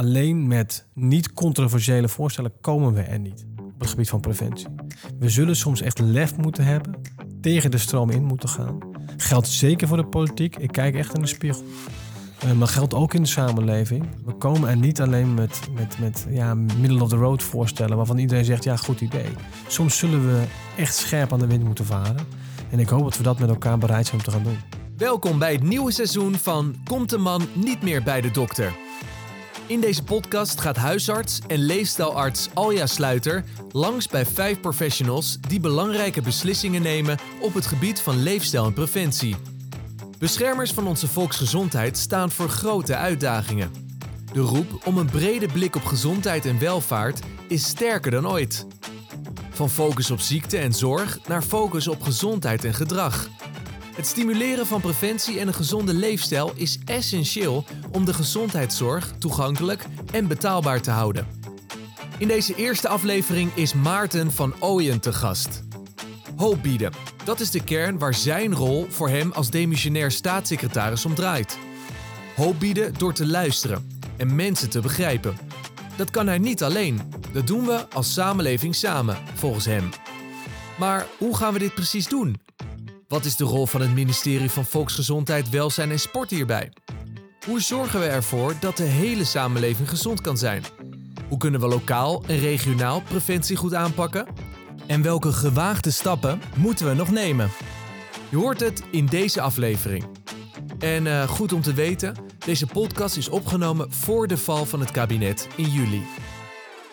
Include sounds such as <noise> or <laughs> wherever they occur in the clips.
alleen met niet controversiële voorstellen komen we er niet op het gebied van preventie. We zullen soms echt lef moeten hebben, tegen de stroom in moeten gaan. Geldt zeker voor de politiek. Ik kijk echt in de spiegel. Uh, maar geldt ook in de samenleving. We komen er niet alleen met, met, met ja, middle of the road voorstellen waarvan iedereen zegt ja, goed idee. Soms zullen we echt scherp aan de wind moeten varen. En ik hoop dat we dat met elkaar bereid zijn om te gaan doen. Welkom bij het nieuwe seizoen van Komt de man niet meer bij de dokter? In deze podcast gaat huisarts en leefstijlarts Alja Sluiter langs bij vijf professionals die belangrijke beslissingen nemen op het gebied van leefstijl en preventie. Beschermers van onze volksgezondheid staan voor grote uitdagingen. De roep om een brede blik op gezondheid en welvaart is sterker dan ooit. Van focus op ziekte en zorg naar focus op gezondheid en gedrag. Het stimuleren van preventie en een gezonde leefstijl is essentieel om de gezondheidszorg toegankelijk en betaalbaar te houden. In deze eerste aflevering is Maarten van Ooyen te gast. Hoop bieden, dat is de kern waar zijn rol voor hem als demissionair staatssecretaris om draait. Hoop bieden door te luisteren en mensen te begrijpen. Dat kan hij niet alleen, dat doen we als samenleving samen, volgens hem. Maar hoe gaan we dit precies doen? Wat is de rol van het ministerie van Volksgezondheid, Welzijn en Sport hierbij? Hoe zorgen we ervoor dat de hele samenleving gezond kan zijn? Hoe kunnen we lokaal en regionaal preventie goed aanpakken? En welke gewaagde stappen moeten we nog nemen? Je hoort het in deze aflevering. En uh, goed om te weten, deze podcast is opgenomen voor de val van het kabinet in juli.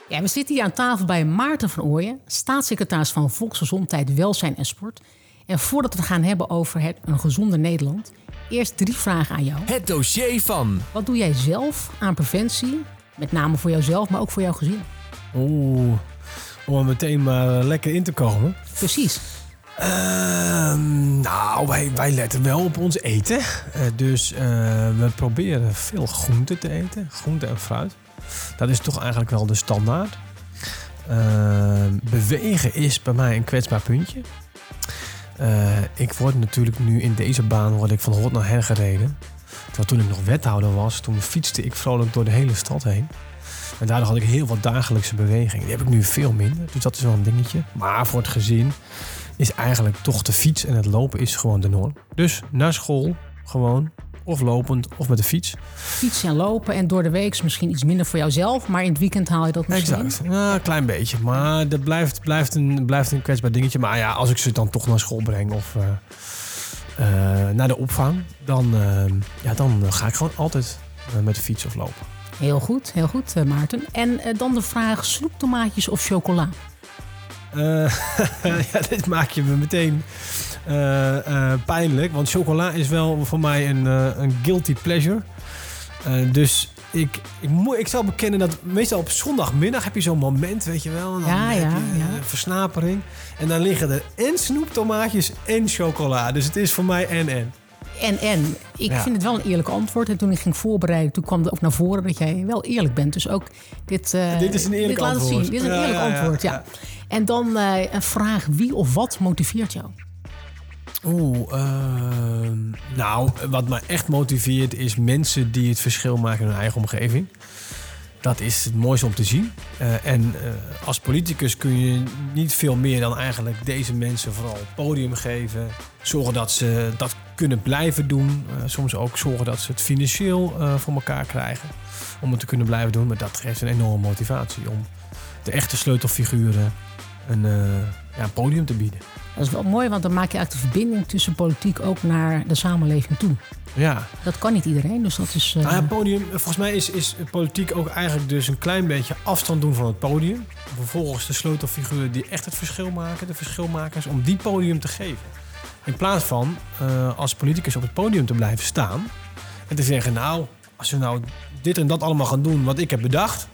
Ja, we zitten hier aan tafel bij Maarten van Ooyen, staatssecretaris van Volksgezondheid, Welzijn en Sport. En voordat we gaan hebben over het, een gezonde Nederland, eerst drie vragen aan jou. Het dossier van. Wat doe jij zelf aan preventie? Met name voor jouzelf, maar ook voor jouw gezin. Oeh, om er meteen maar lekker in te komen. Precies. Ehm, nou, wij, wij letten wel op ons eten. Uh, dus uh, we proberen veel groente te eten. Groente en fruit. Dat is toch eigenlijk wel de standaard. Uh, bewegen is bij mij een kwetsbaar puntje. Uh, ik word natuurlijk nu in deze baan word ik van hot naar her gereden. Terwijl toen ik nog wethouder was, toen fietste ik vrolijk door de hele stad heen. En daardoor had ik heel wat dagelijkse beweging. Die heb ik nu veel minder, dus dat is wel een dingetje. Maar voor het gezin is eigenlijk toch de fiets en het lopen is gewoon de norm. Dus naar school, gewoon of lopend of met de fiets. Fietsen en lopen en door de week misschien iets minder voor jouzelf, maar in het weekend haal je dat misschien. Exact, ja, een klein beetje. Maar dat blijft, blijft, een, blijft een kwetsbaar dingetje. Maar ja, als ik ze dan toch naar school breng of uh, uh, naar de opvang, dan, uh, ja, dan ga ik gewoon altijd met de fiets of lopen. Heel goed, heel goed, Maarten. En dan de vraag: snoeptomaatjes of chocola? <laughs> ja, dit maak je me meteen pijnlijk. Want chocola is wel voor mij een, uh, een guilty pleasure. dus ik, ik, moet, ik zal bekennen dat meestal op zondagmiddag heb je zo'n moment, weet je wel. En dan ja, heb ja, je ja. versnapering. En dan liggen er en snoeptomaatjes en chocola. Dus het is voor mij en en. En en. Ik vind het wel een eerlijk antwoord. En toen ik ging voorbereiden, toen kwam er ook naar voren dat jij wel eerlijk bent. Dus ook dit. dit is een eerlijk dit antwoord. Laat zien. Dit is een eerlijk antwoord, ja. En dan een vraag: wie of wat motiveert jou? Oeh, uh, nou, wat me echt motiveert is mensen die het verschil maken in hun eigen omgeving. Dat is het mooiste om te zien. Uh, en uh, als politicus kun je niet veel meer dan eigenlijk deze mensen vooral podium geven. Zorgen dat ze dat kunnen blijven doen. Uh, soms ook zorgen dat ze het financieel voor elkaar krijgen. Om het te kunnen blijven doen. Maar dat geeft een enorme motivatie om de echte sleutelfiguren een, ja, een podium te bieden. Dat is wel mooi, want dan maak je eigenlijk de verbinding tussen politiek ook naar de samenleving toe. Ja. Dat kan niet iedereen, dus dat is... Uh... Nou ja, podium, volgens mij is, is politiek ook eigenlijk dus een klein beetje afstand doen van het podium. Vervolgens de sleutelfiguren die echt het verschil maken, de verschilmakers, om die podium te geven. In plaats van uh, als politicus op het podium te blijven staan en te zeggen, nou, als we nou dit en dat allemaal gaan doen wat ik heb bedacht,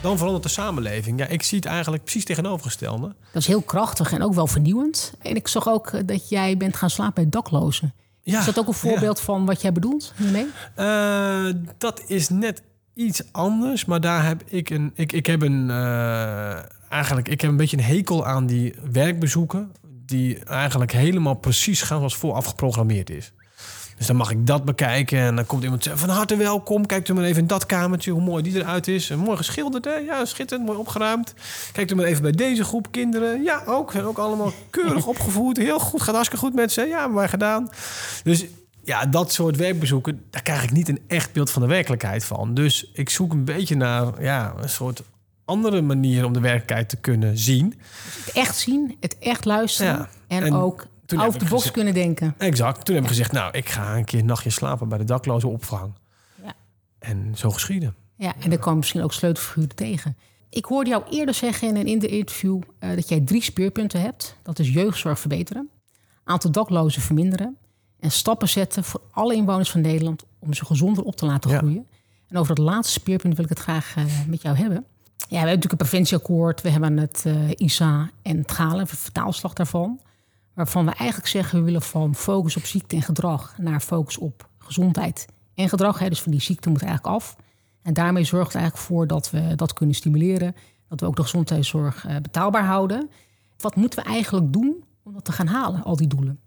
dan verandert de samenleving. Ja, ik zie het eigenlijk precies tegenovergestelde. Dat is heel krachtig en ook wel vernieuwend. En ik zag ook dat jij bent gaan slapen bij daklozen. Ja, is dat ook een voorbeeld ja. van wat jij bedoelt hiermee? Uh, dat is net iets anders, maar daar heb ik een. Ik, ik heb een. Uh, eigenlijk, ik heb een beetje een hekel aan die werkbezoeken. Die eigenlijk helemaal precies gaan zoals vooraf geprogrammeerd is. Dus dan mag ik dat bekijken. En dan komt iemand zeggen, van harte welkom. Kijk u maar even in dat kamertje, hoe mooi die eruit is. En mooi geschilderd, hè? Ja, schitterend, mooi opgeruimd. Kijk u maar even bij deze groep kinderen. Ja, ook. Zijn ook allemaal keurig <laughs> opgevoed. Heel goed, gaat hartstikke goed met ze. Ja, wij gedaan. Dus ja, dat soort werkbezoeken, daar krijg ik niet een echt beeld van de werkelijkheid van. Dus ik zoek een beetje naar ja, een soort andere manier om de werkelijkheid te kunnen zien. Het echt zien, het echt luisteren. Ja. En, En ook toen out ik box kunnen denken. Exact. Toen heb ik gezegd, nou, ik ga een keer een nachtje slapen bij de dakloze opvang. Ja. En zo geschieden. Ja, en er komen misschien ook sleutelfiguren tegen. Ik hoorde jou eerder zeggen in een in de interview eh, dat jij drie speerpunten hebt. Dat is jeugdzorg verbeteren, aantal daklozen verminderen en stappen zetten voor alle inwoners van Nederland om ze gezonder op te laten Ja. groeien. En over dat laatste speerpunt wil ik het graag eh, met jou hebben. Ja, we hebben natuurlijk een preventieakkoord, we hebben het eh, ISA en het GALE, een vertaalslag daarvan. Waarvan we eigenlijk zeggen, we willen van focus op ziekte en gedrag naar focus op gezondheid en gedrag. Dus van die ziekte moet eigenlijk af. En daarmee zorgt het eigenlijk voor dat we dat kunnen stimuleren. Dat we ook de gezondheidszorg eh, betaalbaar houden. Wat moeten we eigenlijk doen om dat te gaan halen, al die doelen?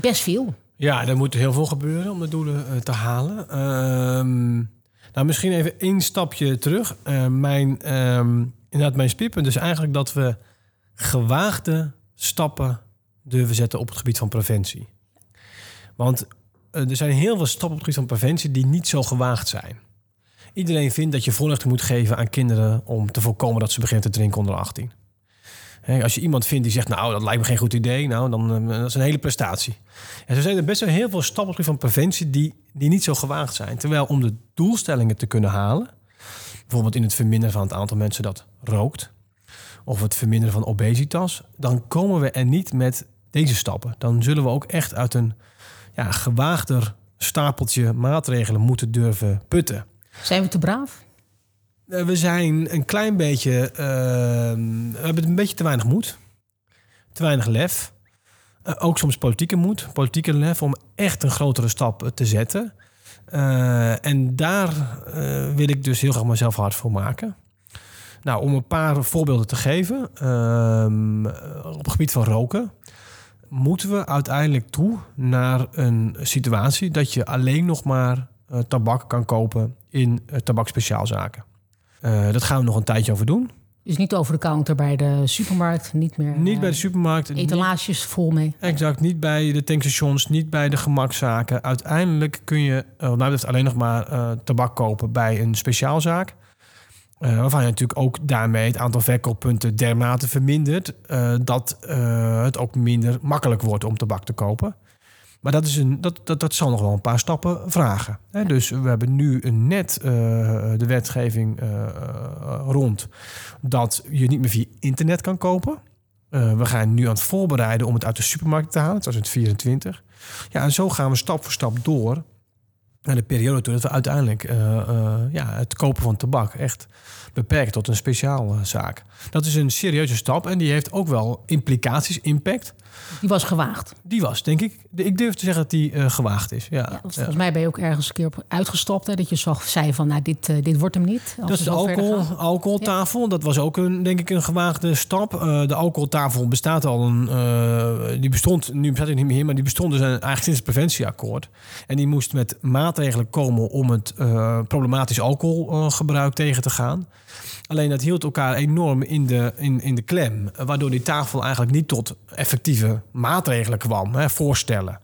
Best veel. Ja, er moet heel veel gebeuren om de doelen eh, te halen. Ehm, nou, misschien even één stapje terug. Eh, mijn, ehm, inderdaad, mijn speerpunt is eigenlijk dat we gewaagde stappen durven zetten op het gebied van preventie. Want eh, er zijn heel veel stappen op het gebied van preventie die niet zo gewaagd zijn. Iedereen vindt dat je voorlichting moet geven aan kinderen om te voorkomen dat ze beginnen te drinken onder 18. Hè, als je iemand vindt die zegt, nou, dat lijkt me geen goed idee, nou, dan eh, dat is een hele prestatie. En zo zijn er best wel heel veel stappen van preventie die, die niet zo gewaagd zijn. Terwijl om de doelstellingen te kunnen halen, bijvoorbeeld in het verminderen van het aantal mensen dat rookt, of het verminderen van obesitas, dan komen we er niet met deze stappen. Dan zullen we ook echt uit een ja, gewaagder stapeltje maatregelen moeten durven putten. Zijn we te braaf? Eh, We zijn een klein beetje. eh, we hebben een beetje te weinig moed. Te weinig lef. Eh, ook soms politieke moed, politieke lef om echt een grotere stap te zetten. En daar wil ik dus heel graag mezelf hard voor maken. Nou, om een paar voorbeelden te geven. ehm, op het gebied van roken moeten we uiteindelijk toe naar een situatie dat je alleen nog maar eh, tabak kan kopen in uh, tabakspeciaalzaken. Uh, dat gaan we nog een tijdje over doen. Dus niet over de counter bij de supermarkt, niet meer. Niet bij de supermarkt. Etalages niet, vol mee. Exact, niet bij de tankstations, niet bij de gemakzaken. Uiteindelijk kun je, wat mij betreft, alleen nog maar tabak kopen bij een speciaalzaak. Uh, waarvan je natuurlijk ook daarmee het aantal verkooppunten dermate vermindert uh, dat uh, het ook minder makkelijk wordt om tabak te kopen. Maar dat, is een, dat, dat, dat zal nog wel een paar stappen vragen. Hè? Dus we hebben nu net de wetgeving rond dat je niet meer via internet kan kopen. We gaan nu aan het voorbereiden om het uit de supermarkt te halen, 2024. Ja, en zo gaan we stap voor stap door naar de periode toe dat we uiteindelijk ja, het kopen van tabak echt beperkt tot een speciaal zaak. Dat is een serieuze stap en die heeft ook wel implicaties, impact. Die was gewaagd. Die was, denk ik. Ik durf te zeggen dat die uh, gewaagd is. Ja. ja volgens mij ben je ook ergens een keer op uitgestapt. Hè, dat je zag, zei van, nou, dit, uh, dit wordt hem niet. Dat is de alcohol, alcoholtafel. Ja. Dat was ook, een, denk ik, een gewaagde stap. Uh, de alcoholtafel bestaat al een... eh, die bestond, nu bestaat het niet meer, maar die bestond dus eigenlijk sinds het preventieakkoord. En die moest met maatregelen komen om het problematisch alcoholgebruik tegen te gaan. Alleen dat hield elkaar enorm in de, in, in de klem. Waardoor die tafel eigenlijk niet tot effectieve maatregelen kwam, hè, voorstellen.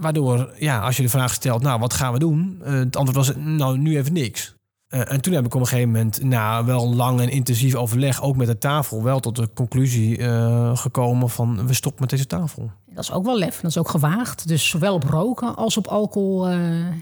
Waardoor, ja, als je de vraag stelt, nou, wat gaan we doen? Uh, het antwoord was, nou, nu even niks. Uh, en toen heb ik op een gegeven moment, na wel lang en intensief overleg, ook met de tafel, wel tot de conclusie uh, gekomen van, we stoppen met deze tafel. Dat is ook wel lef, dat is ook gewaagd. Dus zowel op roken als op alcohol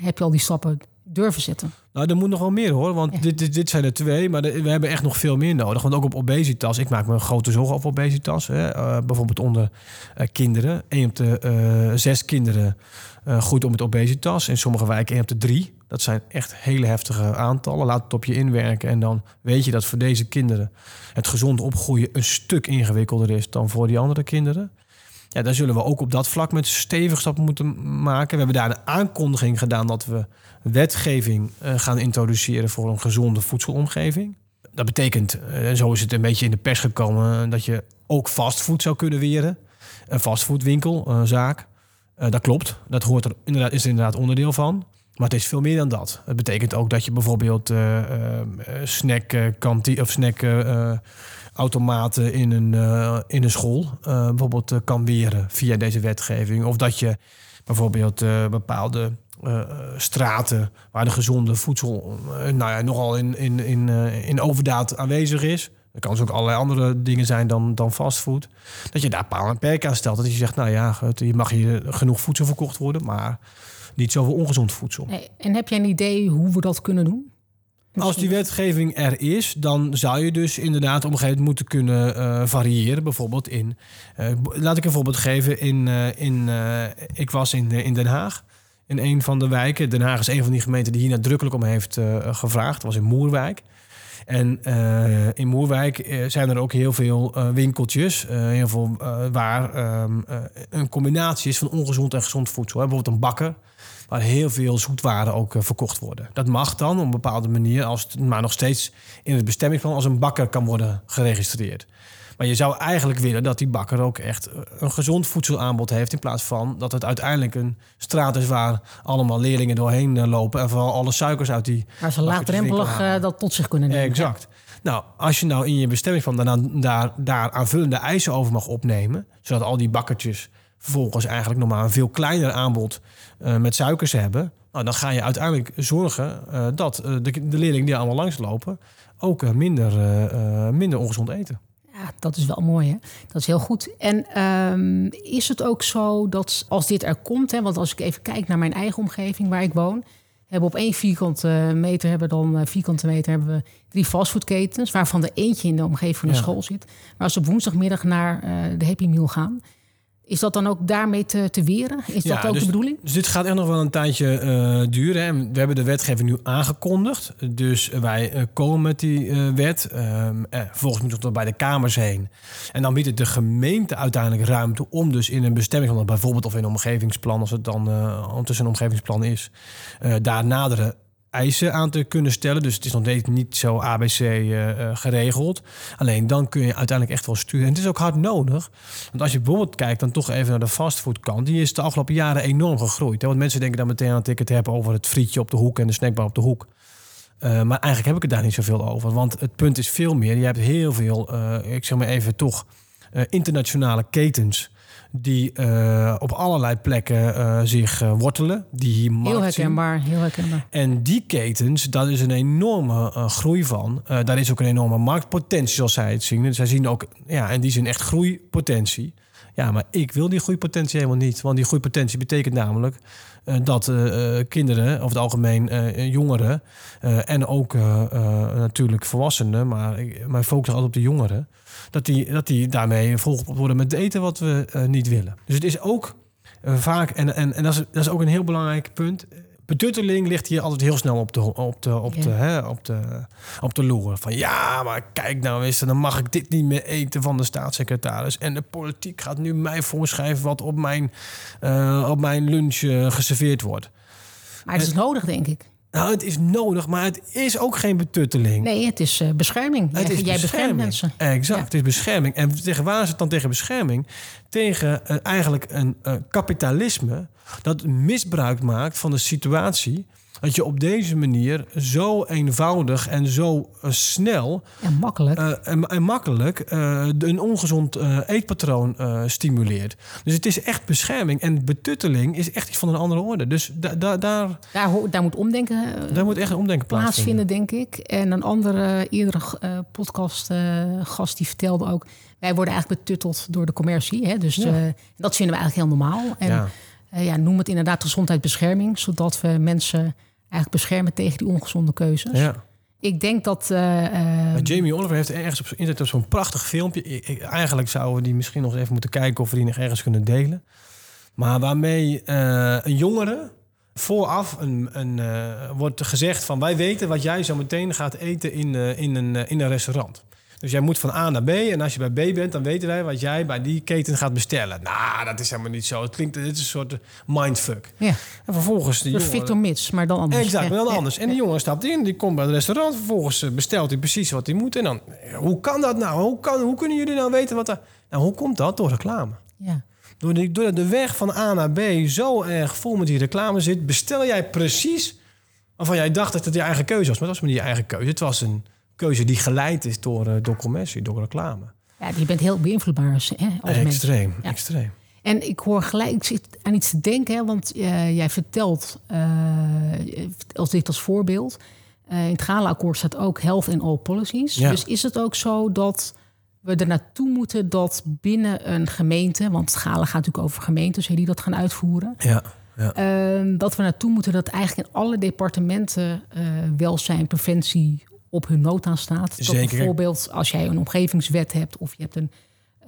heb je al die stappen durven zetten. Nou, er moet nog wel meer hoor, want ja. dit, dit, dit, zijn er twee, maar de, we hebben echt nog veel meer nodig. Want ook op obesitas, ik maak me grote zorgen over obesitas. Hè. Uh, bijvoorbeeld onder uh, kinderen. Een op de uh, zes kinderen groeit om met obesitas. In sommige wijken één op de drie. Dat zijn echt hele heftige aantallen. Laat het op je inwerken en dan weet je dat voor deze kinderen het gezond opgroeien een stuk ingewikkelder is dan voor die andere kinderen. Ja, daar zullen we ook op dat vlak met stevig stappen moeten maken. We hebben daar een aankondiging gedaan dat we wetgeving uh, gaan introduceren voor een gezonde voedselomgeving. Dat betekent, uh, zo is het een beetje in de pers gekomen, dat je ook fastfood zou kunnen weren. Een fastfoodwinkelzaak. Eh, dat klopt. Dat hoort er inderdaad, is er inderdaad onderdeel van. Maar het is veel meer dan dat. Het betekent ook dat je bijvoorbeeld eh eh, snack, eh, kanti- of snack eh, eh, automaten in een, eh, in een school eh, bijvoorbeeld eh, kan weren via deze wetgeving. Of dat je bijvoorbeeld eh, bepaalde eh, eh, straten waar de gezonde voedsel eh, nou ja, nogal in, in, in, eh, in overdaad aanwezig is. Dat kan dus ook allerlei andere dingen zijn dan, dan fastfood. Dat je daar paal en perk aan stelt. Dat je zegt, nou ja, je mag hier genoeg voedsel verkocht worden, maar niet zoveel ongezond voedsel. Nee, En heb jij een idee hoe we dat kunnen doen? Als die wetgeving er is, dan zou je dus inderdaad op een gegeven moment moeten kunnen eh, variëren. Bijvoorbeeld in. eh, laat ik een voorbeeld geven. In, eh, in, ik was in, in Den Haag. In een van de wijken. Den Haag is een van die gemeenten die hier nadrukkelijk om heeft gevraagd. Dat was in Moerwijk. En eh, in Moerwijk eh, zijn er ook heel veel eh, winkeltjes. heel veel waar ehm, eh, een combinatie is van ongezond en gezond voedsel. Bijvoorbeeld een bakker waar heel veel zoetwaren ook verkocht worden. Dat mag dan op een bepaalde manier, als het, maar nog steeds in het bestemmingsplan als een bakker kan worden geregistreerd. Maar je zou eigenlijk willen dat die bakker ook echt eh, een gezond voedselaanbod heeft. In plaats van dat het uiteindelijk een straat is waar allemaal leerlingen doorheen eh, lopen. En vooral alle suikers uit die. Waar ze laagdrempelig eh, dat tot zich kunnen nemen. Exact. Nou, als je nou in je bestemmingsplan daarna, daar, daar aanvullende eisen over mag opnemen, zodat al die bakkertjes vervolgens eigenlijk nog maar een veel kleiner aanbod met suikers hebben, nou, dan ga je uiteindelijk zorgen dat de, de leerlingen die allemaal langslopen ook eh, minder, minder ongezond eten. Ja, dat is wel mooi, hè? Dat is heel goed. En ehm, is het ook zo dat als dit er komt, hè, want als ik even kijk naar mijn eigen omgeving waar ik woon, hebben op één vierkante meter hebben dan eh, vierkante meter hebben we drie fastfoodketens, waarvan er eentje in de omgeving van de Ja. school zit, waar ze op woensdagmiddag naar eh, de Happy Meal gaan. Is dat dan ook daarmee te, te weren? Is dat ook dus, de bedoeling? Dus dit gaat echt nog wel een tijdje eh, duren. Hè. We hebben de wetgeving nu aangekondigd. Dus wij eh, komen met die eh, wet. Ehm, eh, vervolgens moet het nog bij de Kamers heen. En dan biedt het de gemeente uiteindelijk ruimte om dus in een bestemming, bijvoorbeeld of in een omgevingsplan, als het dan ondertussen een omgevingsplan is, daar nadere eisen aan te kunnen stellen. Dus het is nog niet zo ABC eh, eh, geregeld. Alleen dan kun je uiteindelijk echt wel sturen. En het is ook hard nodig. Want als je bijvoorbeeld kijkt dan toch even naar de fastfoodkant... die is de afgelopen jaren enorm gegroeid. Hè? Want mensen denken dan meteen aan ticket hebben... over het frietje op de hoek en de snackbar op de hoek. Eh, maar eigenlijk heb ik het daar niet zoveel over. Want het punt is veel meer. Je hebt heel veel, ik zeg maar even toch, internationale ketens... die eh, op allerlei plekken eh, zich eh, wortelen. Die hier Heel zien. herkenbaar, heel herkenbaar. En die ketens, daar is een enorme groei van. Daar is ook een enorme marktpotentie, zoals zij het zien. Zij zien ook, ja, in die zin echt groeipotentie. Ja, maar ik wil die groeipotentie helemaal niet. Want die groeipotentie betekent namelijk eh, dat eh, eh, kinderen, over het algemeen jongeren... en ook natuurlijk volwassenen, maar mijn focus altijd op de jongeren... dat die, dat die daarmee volgepropt worden met eten wat we niet willen. Dus het is ook vaak, en, en, en dat, is, dat is ook een heel belangrijk punt... Betutteling ligt hier altijd heel snel op de, op de, op Ja. de, hè, op de, op de loer. Van ja, maar kijk nou eens, dan mag ik dit niet meer eten van de staatssecretaris. En de politiek gaat nu mij voorschrijven wat op mijn, eh, op mijn lunch eh, geserveerd wordt. Maar het is nodig, denk ik. Nou, het is nodig, maar het is ook geen betutteling. Nee, het is eh, bescherming. Het Jij- is Jij beschermt mensen. Exact, Ja. het is bescherming. En tegen waar is het dan tegen bescherming? Tegen eh, eigenlijk een eh, kapitalisme dat misbruik maakt van de situatie. Dat je op deze manier zo eenvoudig en zo eh, snel En makkelijk. eh, en, en makkelijk eh, de- een ongezond eetpatroon stimuleert. Dus het is echt bescherming. En betutteling is echt iets van een andere orde. Dus da, da- daar, daar, daar moet omdenken daar moet echt een omdenken plaatsvinden. plaatsvinden, denk ik. En een andere eerdere eh, podcast eh, gast die vertelde ook... wij worden eigenlijk betutteld door de commercie. Hè? Dus Ja. dat vinden we eigenlijk heel normaal. En Ja. ja, noem het inderdaad gezondheidsbescherming... zodat we mensen eigenlijk beschermen tegen die ongezonde keuzes. Ja. Ik denk dat... eh, eh, Maar Jamie Oliver heeft ergens op internet op zo'n prachtig filmpje. Eigenlijk zouden we die misschien nog eens even moeten kijken of we die nog ergens kunnen delen. Maar waarmee eh, een jongere vooraf een, een, eh, wordt gezegd van wij weten wat jij zo meteen gaat eten in, eh, in, een, in een restaurant. Dus jij moet van A naar B en als je bij B bent, dan weten wij wat jij bij die keten gaat bestellen. Nou, dat is helemaal niet zo. Het klinkt, dit is een soort mindfuck. ja, En vervolgens de door jongen... Victor Mits, maar dan anders. Exact, maar dan anders. En de ja. jongen stapt in, die komt bij het restaurant. Vervolgens eh, bestelt hij precies wat hij moet. En dan, eh, hoe kan dat nou? Hoe, kan, hoe kunnen jullie nou weten wat er... Nou, hoe komt dat? Door reclame. Ja. Doordat door de weg van A naar B zo erg vol met die reclame zit, bestel jij precies waarvan jij dacht dat het je eigen keuze was. Maar dat was maar niet je eigen keuze. Het was een keuze die geleid is door, uh, door commercie, door reclame. Ja, je bent heel beïnvloedbaar hè, als extreem, Ja. extreem. En ik hoor gelijk, ik zit aan iets te denken, hè, want uh, jij vertelt, uh, als dit als voorbeeld, uh, in het Gala-akkoord staat ook health in all policies. Ja. Dus is het ook zo dat we er naartoe moeten dat binnen een gemeente, want het Gala gaat natuurlijk over gemeentes die dat gaan uitvoeren, Ja. Ja. uh, dat we naartoe moeten dat eigenlijk in alle departementen welzijn, preventie op hun nota staat. Dat Zeker. bijvoorbeeld als jij een omgevingswet hebt of je hebt een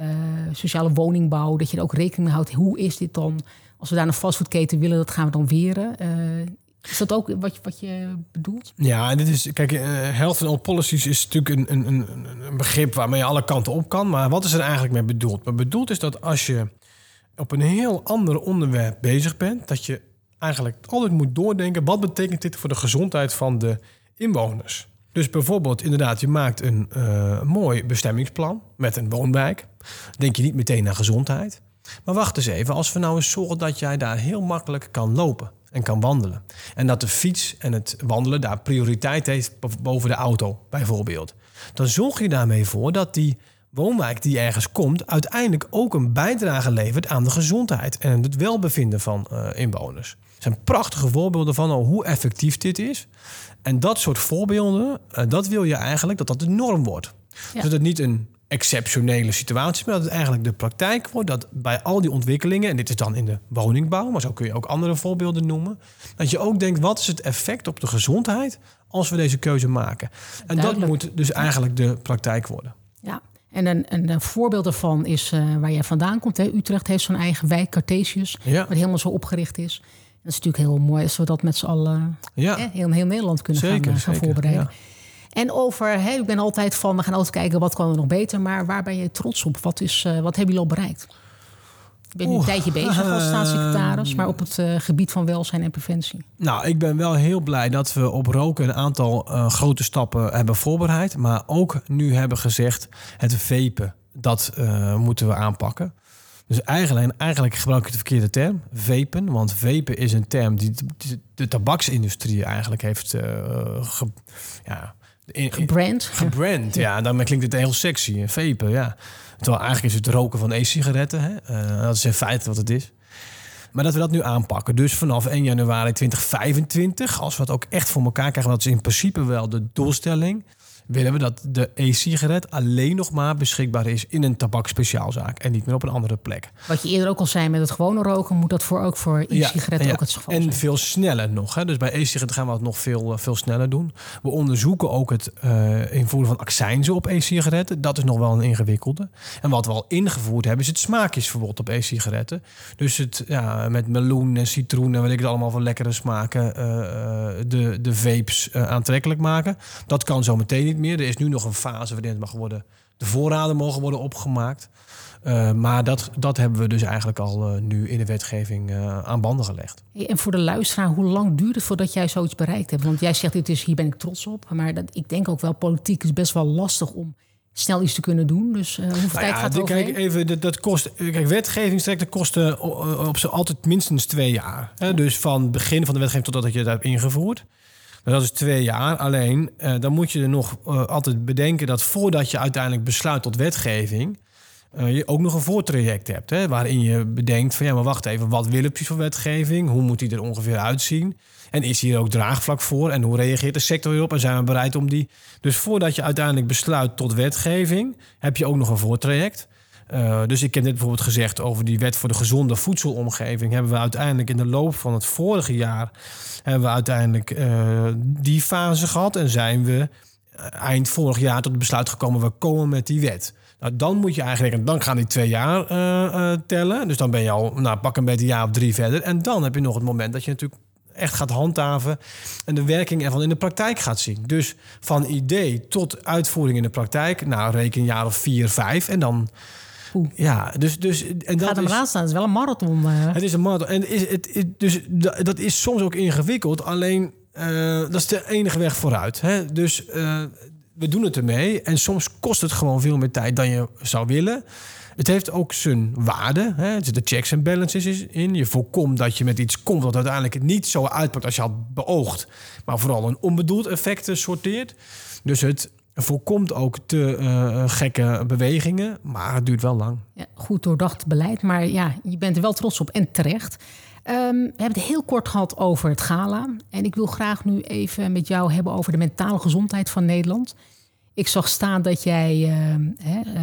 uh, sociale woningbouw, dat je er ook rekening mee houdt. Hoe is dit dan? Als we daar een fastfoodketen willen, dat gaan we dan weren. Uh, is dat ook wat, wat je bedoelt? Ja, en dit is, kijk, uh, health and all policies is natuurlijk een, een, een, een begrip waarmee je alle kanten op kan. Maar wat is er eigenlijk mee bedoeld? Maar bedoeld is dat als je op een heel ander onderwerp bezig bent, dat je eigenlijk altijd moet doordenken: wat betekent dit voor de gezondheid van de inwoners? Dus bijvoorbeeld, inderdaad, je maakt een uh, mooi bestemmingsplan met een woonwijk. Denk je niet meteen naar gezondheid. Maar wacht eens even, als we nou eens zorgen dat jij daar heel makkelijk kan lopen en kan wandelen. En dat de fiets en het wandelen daar prioriteit heeft boven de auto, bijvoorbeeld. Dan zorg je daarmee voor dat die woonwijk die ergens komt, uiteindelijk ook een bijdrage levert aan de gezondheid en het welbevinden van uh, inwoners. Er zijn prachtige voorbeelden van al hoe effectief dit is. En dat soort voorbeelden, uh, dat wil je eigenlijk dat dat de norm wordt. Ja. Dat het niet een exceptionele situatie, maar dat het eigenlijk de praktijk wordt. Dat bij al die ontwikkelingen, en dit is dan in de woningbouw, maar zo kun je ook andere voorbeelden noemen. Dat je ook denkt, wat is het effect op de gezondheid als we deze keuze maken? En Duidelijk. dat moet dus eigenlijk de praktijk worden. En een, een, een voorbeeld daarvan is uh, waar jij vandaan komt. Hè? Utrecht heeft zo'n eigen wijk, Cartesius, ja. wat helemaal zo opgericht is. Dat is natuurlijk heel mooi als we dat met z'n allen ja. hè, heel, heel Nederland kunnen zeker, gaan, uh, gaan zeker, voorbereiden. Ja. En over, hè, ik ben altijd van, we gaan altijd kijken wat kan er nog beter. Maar waar ben je trots op? Wat, is, uh, wat hebben jullie al bereikt? Ik ben nu een tijdje bezig als <laughs> staatssecretaris, maar op het uh, gebied van welzijn en preventie. Nou, ik ben wel heel blij dat we op roken een aantal uh, grote stappen hebben voorbereid. Maar ook nu hebben gezegd, het vapen, dat uh, moeten we aanpakken. Dus eigenlijk, eigenlijk gebruik ik de verkeerde term, vapen. Want vapen is een term die de, tabaksindustrie eigenlijk heeft ge, ja, in, gebrand. Gebrand, ja. ja. Daarmee klinkt het heel sexy, vapen, ja. Terwijl eigenlijk is het roken van e-sigaretten. Uh, dat is in feite wat het is. Maar dat we dat nu aanpakken. Dus vanaf 1 januari 2025, als we het ook echt voor elkaar krijgen... dat is in principe wel de doelstelling... willen we dat de e-sigaret alleen nog maar beschikbaar is... in een tabakspeciaalzaak en niet meer op een andere plek. Wat je eerder ook al zei met het gewone roken... moet dat voor ook voor e-sigaretten ja, ook het geval En zijn. veel sneller nog. Hè? Dus bij e-sigaretten gaan we het nog veel, veel sneller doen. We onderzoeken ook het uh, invoeren van accijnzen op e-sigaretten. Dat is nog wel een ingewikkelde. En wat we al ingevoerd hebben... is het smaakjesverbod op e-sigaretten. Dus het ja, met meloen en citroen... en weet ik het allemaal van lekkere smaken... Uh, de, de vapes uh, aantrekkelijk maken. Dat kan zo meteen niet meer. Er is nu nog een fase waarin het mag worden... de voorraden mogen worden opgemaakt... Uh, maar dat, dat hebben we dus eigenlijk al uh, nu in de wetgeving uh, aan banden gelegd. En voor de luisteraar, hoe lang duurt het voordat jij zoiets bereikt hebt? Want jij zegt, dit is, hier ben ik trots op. Maar dat, ik denk ook wel, politiek is best wel lastig om snel iets te kunnen doen. Dus hoeveel nou tijd ja, gaat het Kijk, even, dat, dat kost, kijk, wetgevingstrajecten kosten op, op altijd minstens twee jaar. Hè? Dus van het begin van de wetgeving totdat je het hebt ingevoerd. Dat is twee jaar. Alleen, dan moet je er nog altijd bedenken dat voordat je uiteindelijk besluit tot wetgeving... Uh, je ook nog een voortraject hebt. Hè, waarin je bedenkt van ja, maar wacht even, wat willen precies voor wetgeving? Hoe moet die er ongeveer uitzien? En is hier ook draagvlak voor? En hoe reageert de sector hierop? En zijn we bereid om die. Dus voordat je uiteindelijk besluit tot wetgeving, heb je ook nog een voortraject. Uh, dus ik heb net bijvoorbeeld gezegd over die wet voor de gezonde voedselomgeving. Hebben we uiteindelijk in de loop van het vorige jaar hebben we uiteindelijk uh, die fase gehad. En zijn we eind vorig jaar tot het besluit gekomen, we komen met die wet. Nou, dan moet je eigenlijk, dan gaan die twee jaar tellen. Dus dan ben je al, nou, pak een beetje een jaar of drie verder. En dan heb je nog het moment dat je natuurlijk echt gaat handhaven en de werking ervan in de praktijk gaat zien. Dus van idee tot uitvoering in de praktijk, nou, reken een jaar of vier, vijf en dan. Oeh. Ja, dus, dus en dat gaat hem is, eraan staan. Het is wel een marathon. Uh. Het is een marathon. En is, het, het, dus dat is soms ook ingewikkeld. Alleen uh, dat is de enige weg vooruit. Hè? Dus uh, we doen het ermee. En soms kost het gewoon veel meer tijd dan je zou willen. Het heeft ook zijn waarde. Hè? Er zitten checks en balances in. Je voorkomt dat je met iets komt wat uiteindelijk niet zo uitpakt als je had beoogd. Maar vooral een onbedoeld effect sorteert. Dus het voorkomt ook te uh, gekke bewegingen. Maar het duurt wel lang. Ja, goed doordacht beleid. Maar ja, je bent er wel trots op en terecht. Um, we hebben het heel kort gehad over het gala. En ik wil graag nu even met jou hebben over de mentale gezondheid van Nederland. Ik zag staan dat jij uh, uh,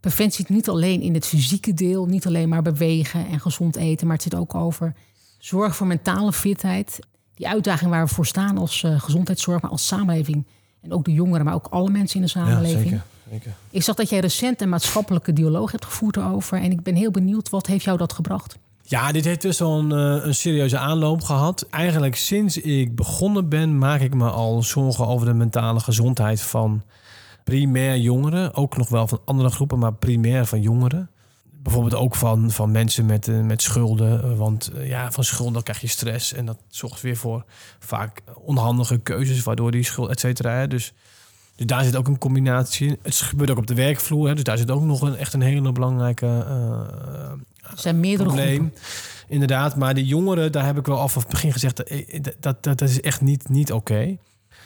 preventie niet alleen in het fysieke deel, niet alleen maar bewegen en gezond eten, maar het zit ook over zorg voor mentale fitheid. Die uitdaging waar we voor staan als uh, gezondheidszorg, maar als samenleving. En ook de jongeren, maar ook alle mensen in de samenleving. Ja, zeker, zeker. Ik zag dat jij recent een maatschappelijke dialoog hebt gevoerd erover. En ik ben heel benieuwd, wat heeft jou dat gebracht? Ja, dit heeft dus wel een, een, serieuze aanloop gehad. Eigenlijk sinds ik begonnen ben, maak ik me al zorgen over de mentale gezondheid van primair jongeren. Ook nog wel van andere groepen, maar primair van jongeren. Bijvoorbeeld ook van, van mensen met, uh, met schulden. Want uh, ja, van schulden krijg je stress. En dat zorgt weer voor vaak onhandige keuzes, waardoor die schuld, et cetera. Dus, dus daar zit ook een combinatie in. Het gebeurt ook op de werkvloer. Hè, dus daar zit ook nog een, echt een hele belangrijke uh, er zijn meerdere probleem. Groepen. Inderdaad, maar de jongeren, daar heb ik wel af van het begin gezegd, dat, dat, dat is echt niet, niet oké.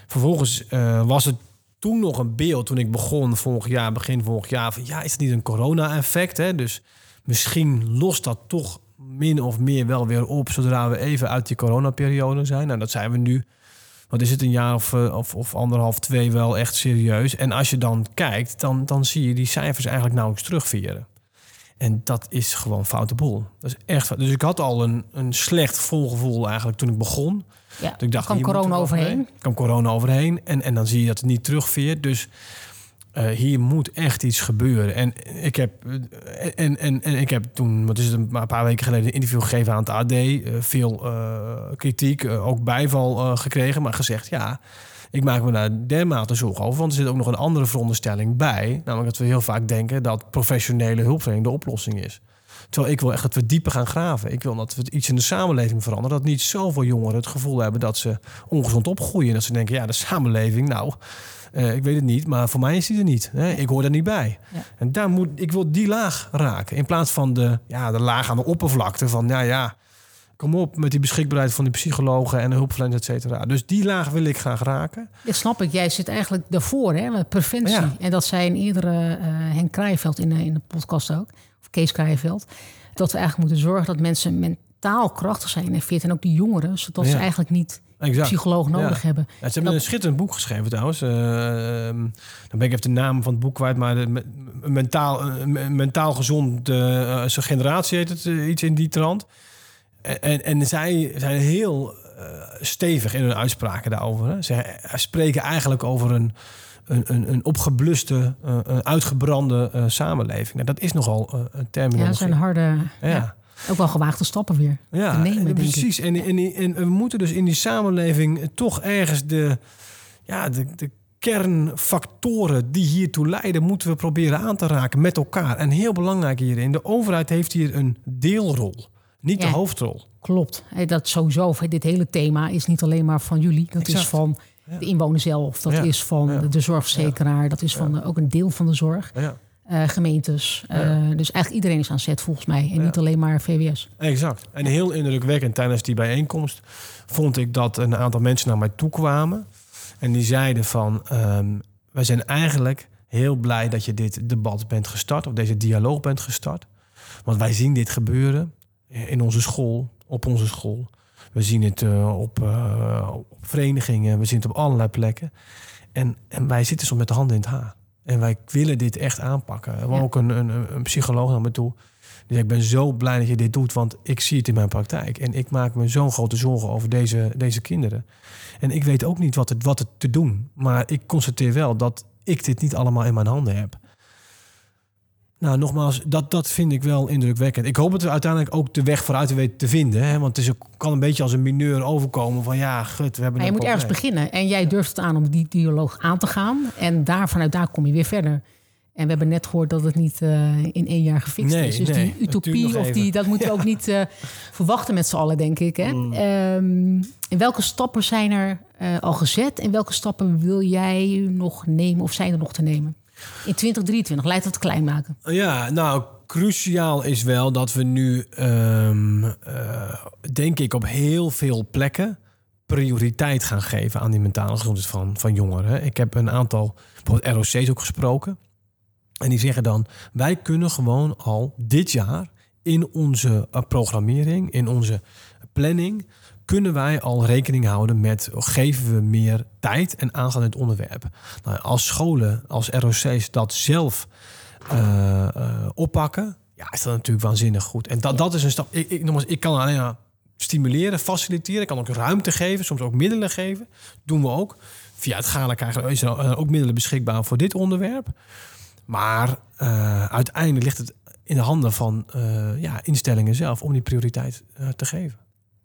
Vervolgens was het toen nog een beeld, toen ik begon vorig jaar, begin vorig jaar, van ja, is het niet een corona-effect? Dus misschien lost dat toch min of meer wel weer op zodra we even uit die coronaperiode zijn. Nou, dat zijn we nu. Wat is het, een jaar of, eh, of, of anderhalf, twee wel echt serieus. En als je dan kijkt, dan, dan zie je die cijfers eigenlijk nauwelijks terugvieren. En dat is gewoon foute boel. Dat is echt. Dus ik had al een, een slecht volgevoel eigenlijk toen ik begon. Ja, dus ik dacht, kwam corona overheen. Kwam corona overheen. En, en dan zie je dat het niet terugveert. Dus uh, hier moet echt iets gebeuren. En ik heb, en, en, en ik heb toen, wat is het, een paar weken geleden, een interview gegeven aan het AD. Uh, veel uh, kritiek, ook bijval gekregen. Maar gezegd, ja, ik maak me daar dermate zorgen over. Want er zit ook nog een andere veronderstelling bij. Namelijk dat we heel vaak denken dat professionele hulpverlening de oplossing is. Terwijl ik wil echt dat we dieper gaan graven. Ik wil dat we iets in de samenleving veranderen. Dat niet zoveel jongeren het gevoel hebben dat ze ongezond opgroeien. Dat ze denken, ja, de samenleving, nou, uh, ik weet het niet, maar voor mij is die er niet. Hè? Ik hoor er niet bij. Ja. En daar moet, ik wil die laag raken. In plaats van de, ja, de laag aan de oppervlakte van, ja, ja, kom op met die beschikbaarheid van die psychologen en de hulpverleners, et cetera. Dus die laag wil ik graag raken. Dat snap ik. Jij zit eigenlijk daarvoor, hè, met preventie. Ja. En dat zei een eerdere uh, Henk Krijveld in de, in de podcast ook, Kees Krijveld, dat we eigenlijk moeten zorgen dat mensen mentaal krachtig zijn en fit en ook die jongeren, zodat ze eigenlijk niet exact. psycholoog nodig hebben. Ja, ze hebben een schitterend boek geschreven trouwens. Uh, dan ben ik even de naam van het boek kwijt, maar de, mentaal, mentaal gezond uh, zijn generatie heet het, iets in die trant. En, en zij zijn heel stevig in hun uitspraken daarover. Hè. Ze spreken eigenlijk over een, een, een, een opgebluste, uh, een uitgebrande uh, samenleving. Nou, dat is nogal een terminologie. Ja, zijn harde... Ja. ja. Ook wel gewaagde stappen weer ja, te nemen, precies. En, en, en, we moeten dus in die samenleving toch ergens de, ja, de, de kernfactoren die hiertoe leiden, moeten we proberen aan te raken met elkaar. En heel belangrijk hierin, de overheid heeft hier een deelrol. Niet de hoofdrol. Klopt. Dat sowieso. Dit hele thema is niet alleen maar van jullie. Dat is van de inwoner zelf. Dat is van de zorgverzekeraar. Dat is van ook een deel van de zorg. Uh, gemeentes. Uh, dus eigenlijk iedereen is aan zet volgens mij. En niet alleen maar VWS. Exact. En heel indrukwekkend tijdens die bijeenkomst vond ik dat een aantal mensen naar mij toe kwamen. En die zeiden van, um, wij zijn eigenlijk heel blij dat je dit debat bent gestart. Of deze dialoog bent gestart. Want wij zien dit gebeuren in onze school, op onze school. We zien het uh, op, uh, op, verenigingen, we zien het op allerlei plekken. En, en wij zitten zo met de handen in het haar. En wij willen dit echt aanpakken. Er ja. ook een, een, een, psycholoog naar me toe. Die zei, ik ben zo blij dat je dit doet, want ik zie het in mijn praktijk. En ik maak me zo'n grote zorgen over deze, deze kinderen. En ik weet ook niet wat het, wat het te doen. Maar ik constateer wel dat ik dit niet allemaal in mijn handen heb. Nou, nogmaals, dat, dat vind ik wel indrukwekkend. Ik hoop dat we uiteindelijk ook de weg vooruit weten te vinden. Hè? Want het is, kan een beetje als een mineur overkomen van ja, gut, we hebben... Maar je moet ergens beginnen. En jij durft het aan om die dialoog aan te gaan. En daar, vanuit daar kom je weer verder. En we hebben net gehoord dat het niet uh, in één jaar gefixt Nee, is. Dus nee, die utopie, of die, dat moeten we ook niet eh, <laughs> verwachten met z'n allen, denk ik. Hè? Mm. Ehm, en welke stappen zijn er eh, al gezet? En welke stappen wil jij nog nemen of zijn er nog te nemen? In 2023, lijkt het klein maken. Ja, nou, cruciaal is wel dat we nu, ehm, eh, denk ik, op heel veel plekken prioriteit gaan geven aan die mentale gezondheid van, van jongeren. Ik heb een aantal bijvoorbeeld ROC's ook gesproken. En die zeggen dan, wij kunnen gewoon al dit jaar in onze eh, programmering, in onze planning, kunnen wij al rekening houden met geven we meer tijd en aandacht aan het onderwerp. Nou, als scholen, als ROC's dat zelf eh, eh, oppakken, ja, is dat natuurlijk waanzinnig goed. En dat, dat is een stap. Ik, ik, nogmaals, ik kan alleen maar stimuleren, faciliteren. Ik kan ook ruimte geven, soms ook middelen geven. Doen we ook. Via het Gala krijgen is er eh, ook middelen beschikbaar voor dit onderwerp. Maar uiteindelijk ligt het in de handen van ja, instellingen zelf om die prioriteit te geven.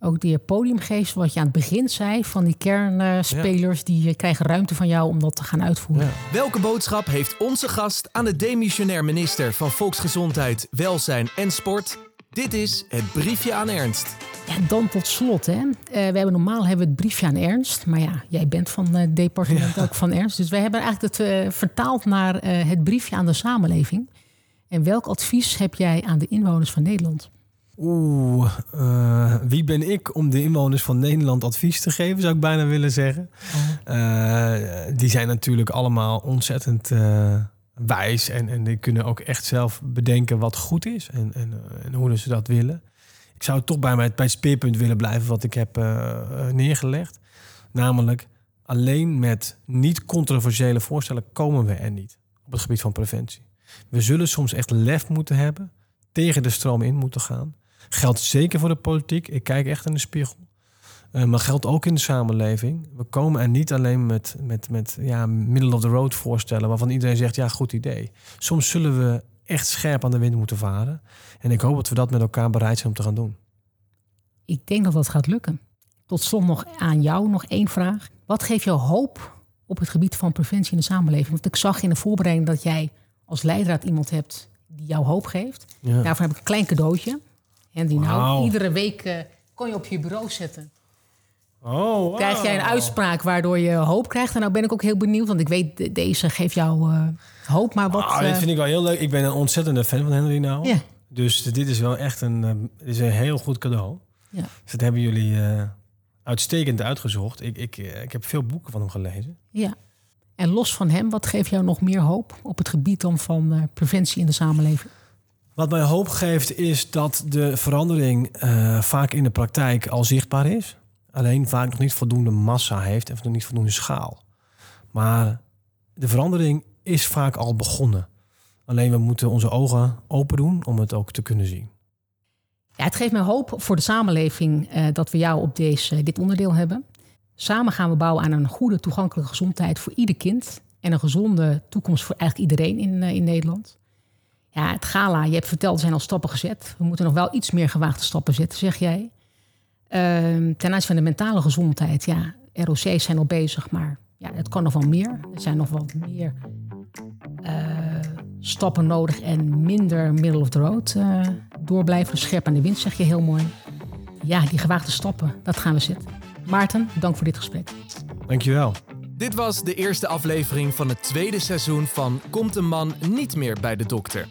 Ook die podiumgeest, wat je aan het begin zei, van die kernspelers, die eh, krijgen ruimte van jou om dat te gaan uitvoeren. Ja. Welke boodschap heeft onze gast aan de demissionair minister van Volksgezondheid, Welzijn en Sport? Dit is het briefje aan Ernst. Ja, dan tot slot. Hè. Eh, we hebben normaal hebben we het briefje aan Ernst. Maar ja, jij bent van eh, het departement ook van Ernst. Dus wij hebben eigenlijk het vertaald naar het briefje aan de samenleving. En welk advies heb jij aan de inwoners van Nederland? Oeh, eh, wie ben ik om de inwoners van Nederland advies te geven, zou ik bijna willen zeggen. Eh, die zijn natuurlijk allemaal ontzettend eh, wijs en, en die kunnen ook echt zelf bedenken wat goed is en, en, en hoe ze dat willen. Ik zou toch bij, mij, bij het speerpunt willen blijven wat ik heb neergelegd. Namelijk, alleen met niet controversiële voorstellen komen we er niet op het gebied van preventie. We zullen soms echt lef moeten hebben, tegen de stroom in moeten gaan. Geldt zeker voor de politiek. Ik kijk echt in de spiegel. Eh, maar geldt ook in de samenleving. We komen er niet alleen met, met, met ja, middle of the road voorstellen... waarvan iedereen zegt, ja, goed idee. Soms zullen we echt scherp aan de wind moeten varen. En ik hoop dat we dat met elkaar bereid zijn om te gaan doen. Ik denk dat dat gaat lukken. Tot slot nog aan jou nog één vraag. Wat geeft jou hoop op het gebied van preventie in de samenleving? Want ik zag in de voorbereiding dat jij als leidraad iemand hebt die jou hoop geeft. Ja. Daarvoor heb ik een klein cadeautje. En die nou iedere week eh, kon je op je bureau zetten. Oh, Krijg jij een uitspraak waardoor je hoop krijgt? En nou ben ik ook heel benieuwd, want ik weet, de- deze geeft jou eh, hoop. Maar wat... Ah, dit eh, vind ik wel heel leuk. Ik ben een ontzettende fan van Henry nou. Ja. Dus dit is wel echt een, is een heel goed cadeau. Ja. Dus dat hebben jullie uitstekend uitgezocht. Ik, ik, ik heb veel boeken van hem gelezen. ja. En los van hem, wat geeft jou nog meer hoop op het gebied dan van preventie in de samenleving? Wat mij hoop geeft is dat de verandering eh, vaak in de praktijk al zichtbaar is. Alleen vaak nog niet voldoende massa heeft en nog niet voldoende schaal. Maar de verandering is vaak al begonnen. Alleen we moeten onze ogen open doen om het ook te kunnen zien. Ja, het geeft mij hoop voor de samenleving eh, dat we jou op deze, dit onderdeel hebben. Samen gaan we bouwen aan een goede toegankelijke gezondheid voor ieder kind. En een gezonde toekomst voor eigenlijk iedereen in, eh, in Nederland. Ja, het gala, je hebt verteld, er zijn al stappen gezet. We moeten nog wel iets meer gewaagde stappen zetten, zeg jij. Ehm, ten aanzien van de mentale gezondheid, ja, ROC's zijn al bezig, maar ja, het kan nog wel meer. Er zijn nog wat meer eh, stappen nodig en minder middle of the road doorblijven. Scherp aan de wind, zeg je heel mooi. Ja, die gewaagde stappen, dat gaan we zetten. Maarten, dank voor dit gesprek. Dankjewel. Dit was de eerste aflevering van het tweede seizoen van Komt een man niet meer bij de dokter.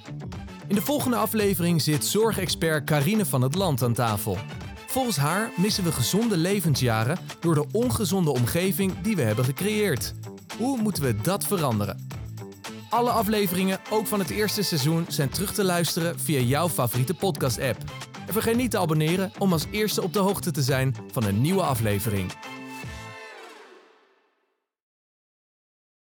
In de volgende aflevering zit zorgexpert Carine van het Land aan tafel. Volgens haar missen we gezonde levensjaren door de ongezonde omgeving die we hebben gecreëerd. Hoe moeten we dat veranderen? Alle afleveringen, ook van het eerste seizoen, zijn terug te luisteren via jouw favoriete podcast-app. En vergeet niet te abonneren om als eerste op de hoogte te zijn van een nieuwe aflevering.